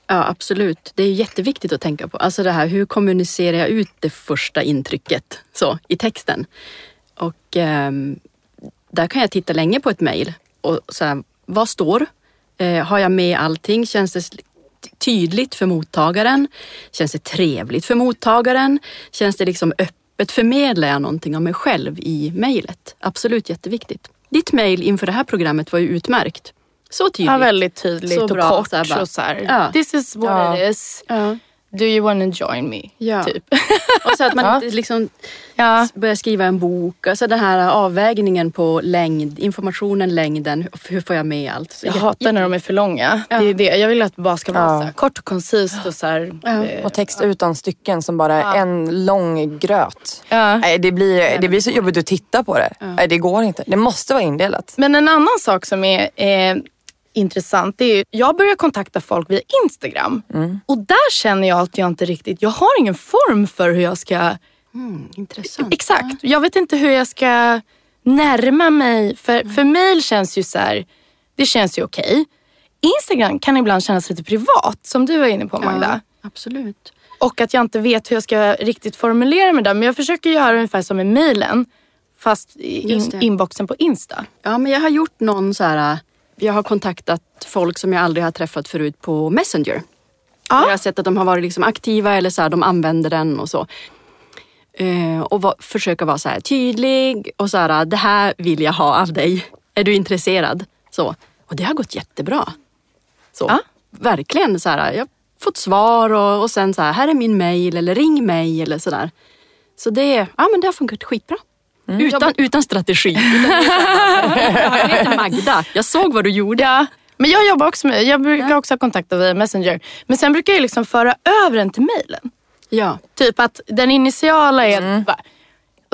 Ja, absolut. Det är jätteviktigt att tänka på. Alltså det här, hur kommunicerar jag ut det första intrycket så, i texten? Och ehm, där kan jag titta länge på ett mejl och så vad står? Eh, har jag med allting? Känns det tydligt för mottagaren? Känns det trevligt för mottagaren? Känns det liksom öppet? Förmedlar jag någonting om mig själv i mejlet? Absolut jätteviktigt. Ditt mejl inför det här programmet var ju utmärkt. Så tydligt. Ja, väldigt tydligt Så och bra, kort. så bara- så här, Ja. This is what Ja. it is. Ja. Do you wanna join me? Ja. Typ. Och så att man Ja. inte liksom ja. börjar skriva en bok. Alltså den här avvägningen på längd, informationen, längden. Hur får jag med allt? Så Jag hatar när de är för långa. Ja. Det är det. Jag vill att det bara ska vara Ja. så här, kort och koncist och så här, Ja. eh, Och text utan stycken som bara är en lång gröt. ja. Nej, det, blir, det blir så jobbigt att titta på det. Nej, det går inte. Det måste vara indelat. Men en annan sak som är eh, intressant det är ju, jag börjar kontakta folk via Instagram. Och där känner jag att jag inte riktigt, jag har ingen form för hur jag ska, Mm, intressant. exakt, jag vet inte hur jag ska närma mig. För, för mail känns ju så här, det känns ju okej. Instagram kan ibland kännas lite privat som du var inne på Magda. Ja, absolut. Och att jag inte vet hur jag ska riktigt formulera mig där. Men jag försöker göra ungefär som med mailen. Fast i in, inboxen på Insta. Ja, men jag har gjort någon så här... Jag har kontaktat folk som jag aldrig har träffat förut på Messenger. Ja. Jag har sett att de har varit liksom aktiva eller så här, de använder den och så. Eh, och va, försöka vara så här tydlig och så här, det här vill jag ha av dig. Är du intresserad? Så. Och det har gått jättebra. Så. Ja. Verkligen så här, jag har fått svar och, och sen så här, här är min mail eller ring mig eller sådär. Så det, ja, men det har funkat skitbra. Utan, utan strategi. Utan jag heter Magda. Jag såg vad du gjorde. Ja, men jag jobbar också med, jag brukar också ha kontakter via Messenger. Men sen brukar jag liksom föra över den till mailen. Ja. Typ att den initiala är bara,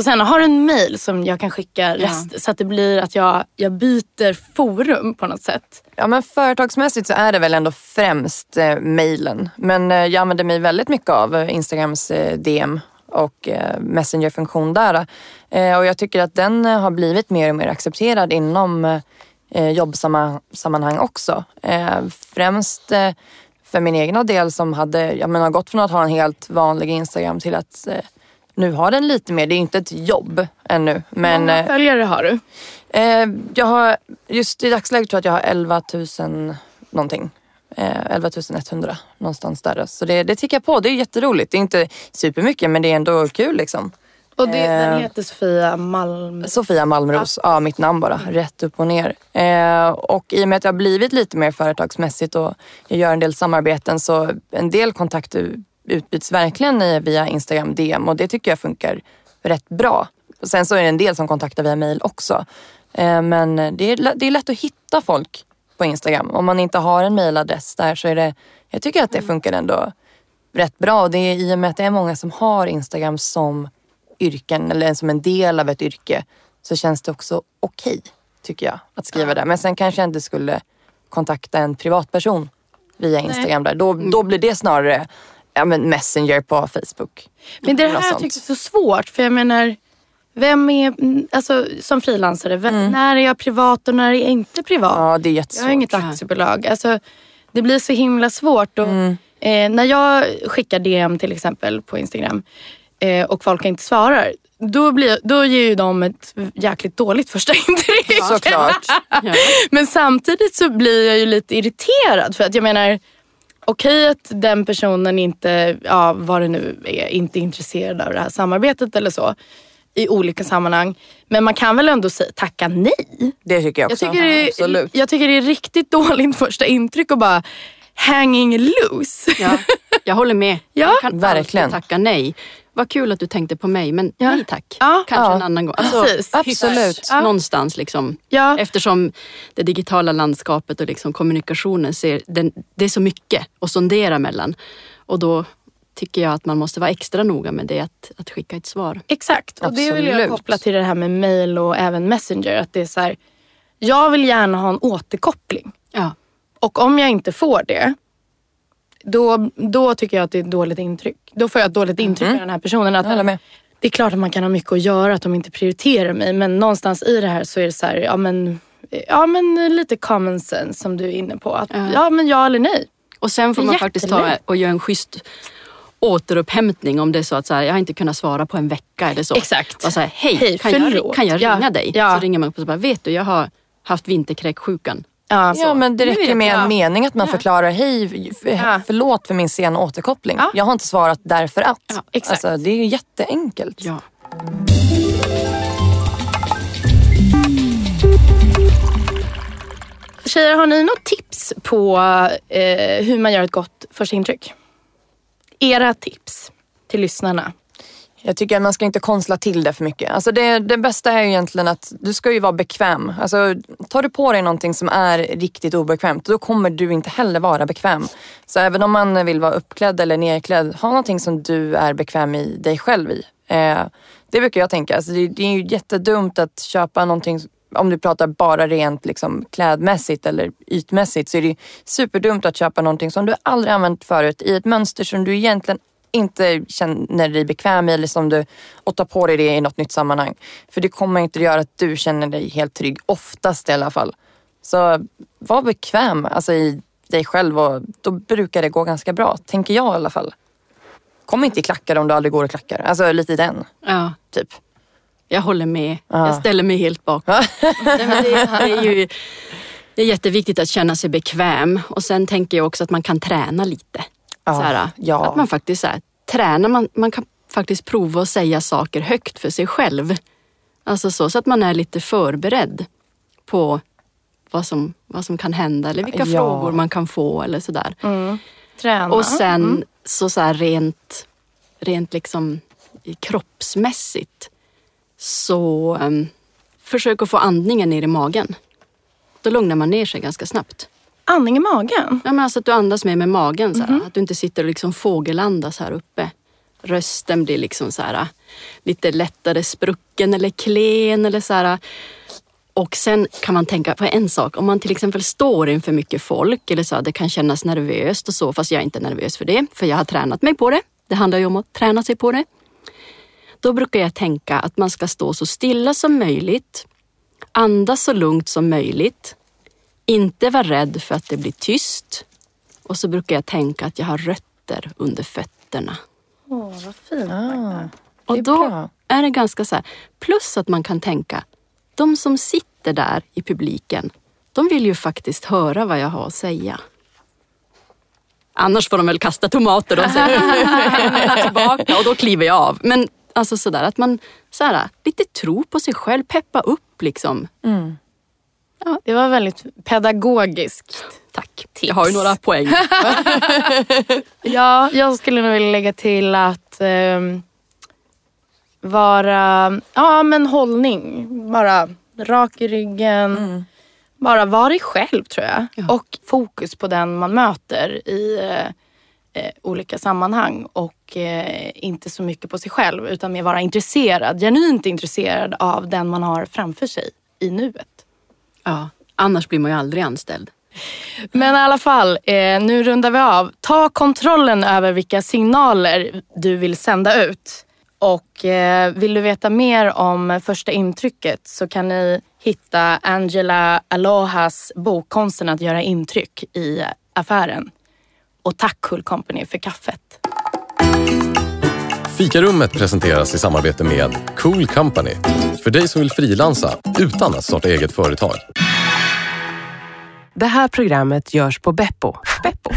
och sen har du en mail som jag kan skicka rest, så att det blir att jag, jag byter forum på något sätt. Ja, men företagsmässigt så är det väl ändå främst eh, mejlen. Men eh, jag använder mig väldigt mycket av Instagrams eh, DM och eh, Messenger-funktion där. Eh, och jag tycker att den eh, har blivit mer och mer accepterad inom jobbsammanhang också. Främst för min egna del som hade, jag menar, gått från att ha en helt vanlig Instagram till att nu har den lite mer. Det är inte ett jobb ännu. Men, Många följare har du. Jag har, just i dagsläget tror jag att jag har 11 000 någonting. Eh, 11 100 någonstans där. Så det, det tickar på. Det är jätteroligt. Det är inte supermycket men det är ändå kul liksom. Och det, den Eh. heter Sofia Malm. Sofia Malmros, ja mitt namn bara, rätt upp och ner. Eh, och i och med att jag har blivit lite mer företagsmässigt och jag gör en del samarbeten så en del kontakter utbyts verkligen via Instagram DM och det tycker jag funkar rätt bra. Sen så är det en del som kontaktar via mail också. Eh, men det är, det är lätt att hitta folk på Instagram. Om man inte har en mailadress där så är det, jag tycker att det funkar ändå rätt bra. Och det är i och med att det är många som har Instagram som yrken eller som en del av ett yrke så känns det också okej tycker jag att skriva där. Men sen kanske jag inte skulle kontakta en privatperson via Instagram där. Då, då blir det snarare ja, men Messenger på Facebook. Men det här jag är så svårt. För jag menar, vem är, mm, alltså som frilansare, vem, när är jag privat och när är jag inte privat? Ja, det är Jag jättesvårt. har inget aktiebolag. Alltså, det blir så himla svårt. Och, eh, när jag skickar DM till exempel på Instagram eh, och folk inte svarar. Då, blir, då ger ju de ett jäkligt dåligt första intryck. Såklart. Ja. Men samtidigt så blir jag ju lite irriterad. För att jag menar, okej att den personen inte, ja vad det nu är, inte är intresserad av det här samarbetet eller så. I olika sammanhang. Men man kan väl ändå säga, tacka nej. Det tycker jag Jag också. tycker, det är, Absolut. jag tycker det är riktigt dåligt första intryck och bara hanging loose. Ja, jag håller med. Ja, jag kan verkligen. tacka nej. Vad kul att du tänkte på mig, men Ja. nej tack. Ja. Kanske Ja. en annan gång. Alltså, Precis. Absolut. hyfs Någonstans liksom. Ja. Eftersom det digitala landskapet och liksom kommunikationen, ser, den, det är så mycket att sondera mellan. Och då tycker jag att man måste vara extra noga med det, att, att skicka ett svar. Exakt, och det vill jag Absolut. koppla till det här med mail och även messenger. Att det är så här, jag vill gärna ha en återkoppling. Ja. Och om jag inte får det, då, då tycker jag att det är ett dåligt intryck. Då får jag ett dåligt intryck av den här personen. Att Jag med. Det är klart att man kan ha mycket att göra, att de inte prioriterar mig. Men någonstans i det här så är det så här, ja men, ja, men lite common sense som du är inne på. Att, Ja. ja men ja eller nej. Och sen får man faktiskt ta och göra en schysst återupphämtning om det är så att så här, jag har inte kunnat svara på en vecka eller så. Exakt. Och så här, Hej, Hej, kan, jag, kan jag Ja, ringa dig? ja. Så ringer man upp och så bara, vet du jag har haft vinterkräksjukan. Ja. Ja, men det räcker med en mening att man förklarar hej, Ja. förlåt för min sena återkoppling. Ja. Jag har inte svarat därför att. Ja, exakt. Alltså, det är ju jätteenkelt. Ja. Tjejer, har ni något tips på eh, hur man gör ett gott första intryck? Era tips till lyssnarna. Jag tycker att man ska inte konstla till det för mycket. Alltså det, det bästa är ju egentligen att du ska ju vara bekväm. Alltså, tar du på dig någonting som är riktigt obekvämt, då kommer du inte heller vara bekväm. Så även om man vill vara uppklädd eller nerklädd, ha någonting som du är bekväm i dig själv i. Eh, det brukar jag tänka. Alltså det, det är ju jättedumt att köpa någonting om du pratar bara rent liksom, klädmässigt eller ytmässigt så är det superdumt att köpa någonting som du aldrig använt förut i ett mönster som du egentligen inte känner dig bekväm i eller som du och tar på dig det i något nytt sammanhang. För det kommer inte att göra att du känner dig helt trygg, oftast i alla fall. Så var bekväm alltså, i dig själv och då brukar det gå ganska bra, tänker jag i alla fall. Kom inte i klackar om du aldrig går i klackar. Alltså lite i den, ja, typ. Jag håller med. Ja. Jag ställer mig helt bakom. Nej, men det, är ju, det är jätteviktigt att känna sig bekväm och sen tänker jag också att man kan träna lite. Ja, så här, ja. Att man faktiskt så här, tränar, man, man kan faktiskt prova att säga saker högt för sig själv. Alltså så, så att man är lite förberedd på vad som, vad som kan hända eller vilka Ja. frågor man kan få eller sådär. Träna. Och sen så, så här rent, rent liksom kroppsmässigt så um, försök att få andningen ner i magen. Då lugnar man ner sig ganska snabbt. Andning i magen. Ja, men alltså att du andas mer med magen. Så här, Att du inte sitter och liksom fågelandas här uppe. Rösten blir liksom så här, lite lättare sprucken eller klen. Eller så här. Och sen kan man tänka på en sak. Om man till exempel står inför mycket folk eller så, här, det kan kännas nervöst och så. Fast jag är inte nervös för det, för jag har tränat mig på det. Det handlar ju om att träna sig på det. Då brukar jag tänka att man ska stå så stilla som möjligt. Andas så lugnt som möjligt. Inte vara rädd för att det blir tyst. Och så brukar jag tänka att jag har rötter under fötterna. Åh, vad fint. Ah, Och då bra. är det ganska så här. Plus att man kan tänka, de som sitter där i publiken, de vill ju faktiskt höra vad jag har att säga. Annars får de väl kasta tomater och säga tillbaka och då kliver jag av. Men alltså sådär att man så här, lite tror på sig själv, peppa upp liksom. Det var väldigt pedagogiskt. Tack. Jag har ju några poäng. Ja, jag skulle nog vilja lägga till att ehm, vara, ja men hållning. Bara rak i ryggen. Bara vara dig själv tror jag. Ja. Och fokus på den man möter i eh, eh, olika sammanhang. Och eh, inte så mycket på sig själv utan mer vara intresserad. Genuint intresserad av den man har framför sig i nuet. Ja, annars blir man ju aldrig anställd. Men i alla fall, eh, nu rundar vi av. Ta kontrollen över vilka signaler du vill sända ut. Och eh, vill du veta mer om första intrycket så kan ni hitta Angela Alohas bok Konsten att göra intryck i affären. Och tack Cool Company för kaffet. Fikarummet presenteras i samarbete med Cool Company. För dig som vill frilansa utan att starta eget företag. Det här programmet görs på Beppo. Beppo.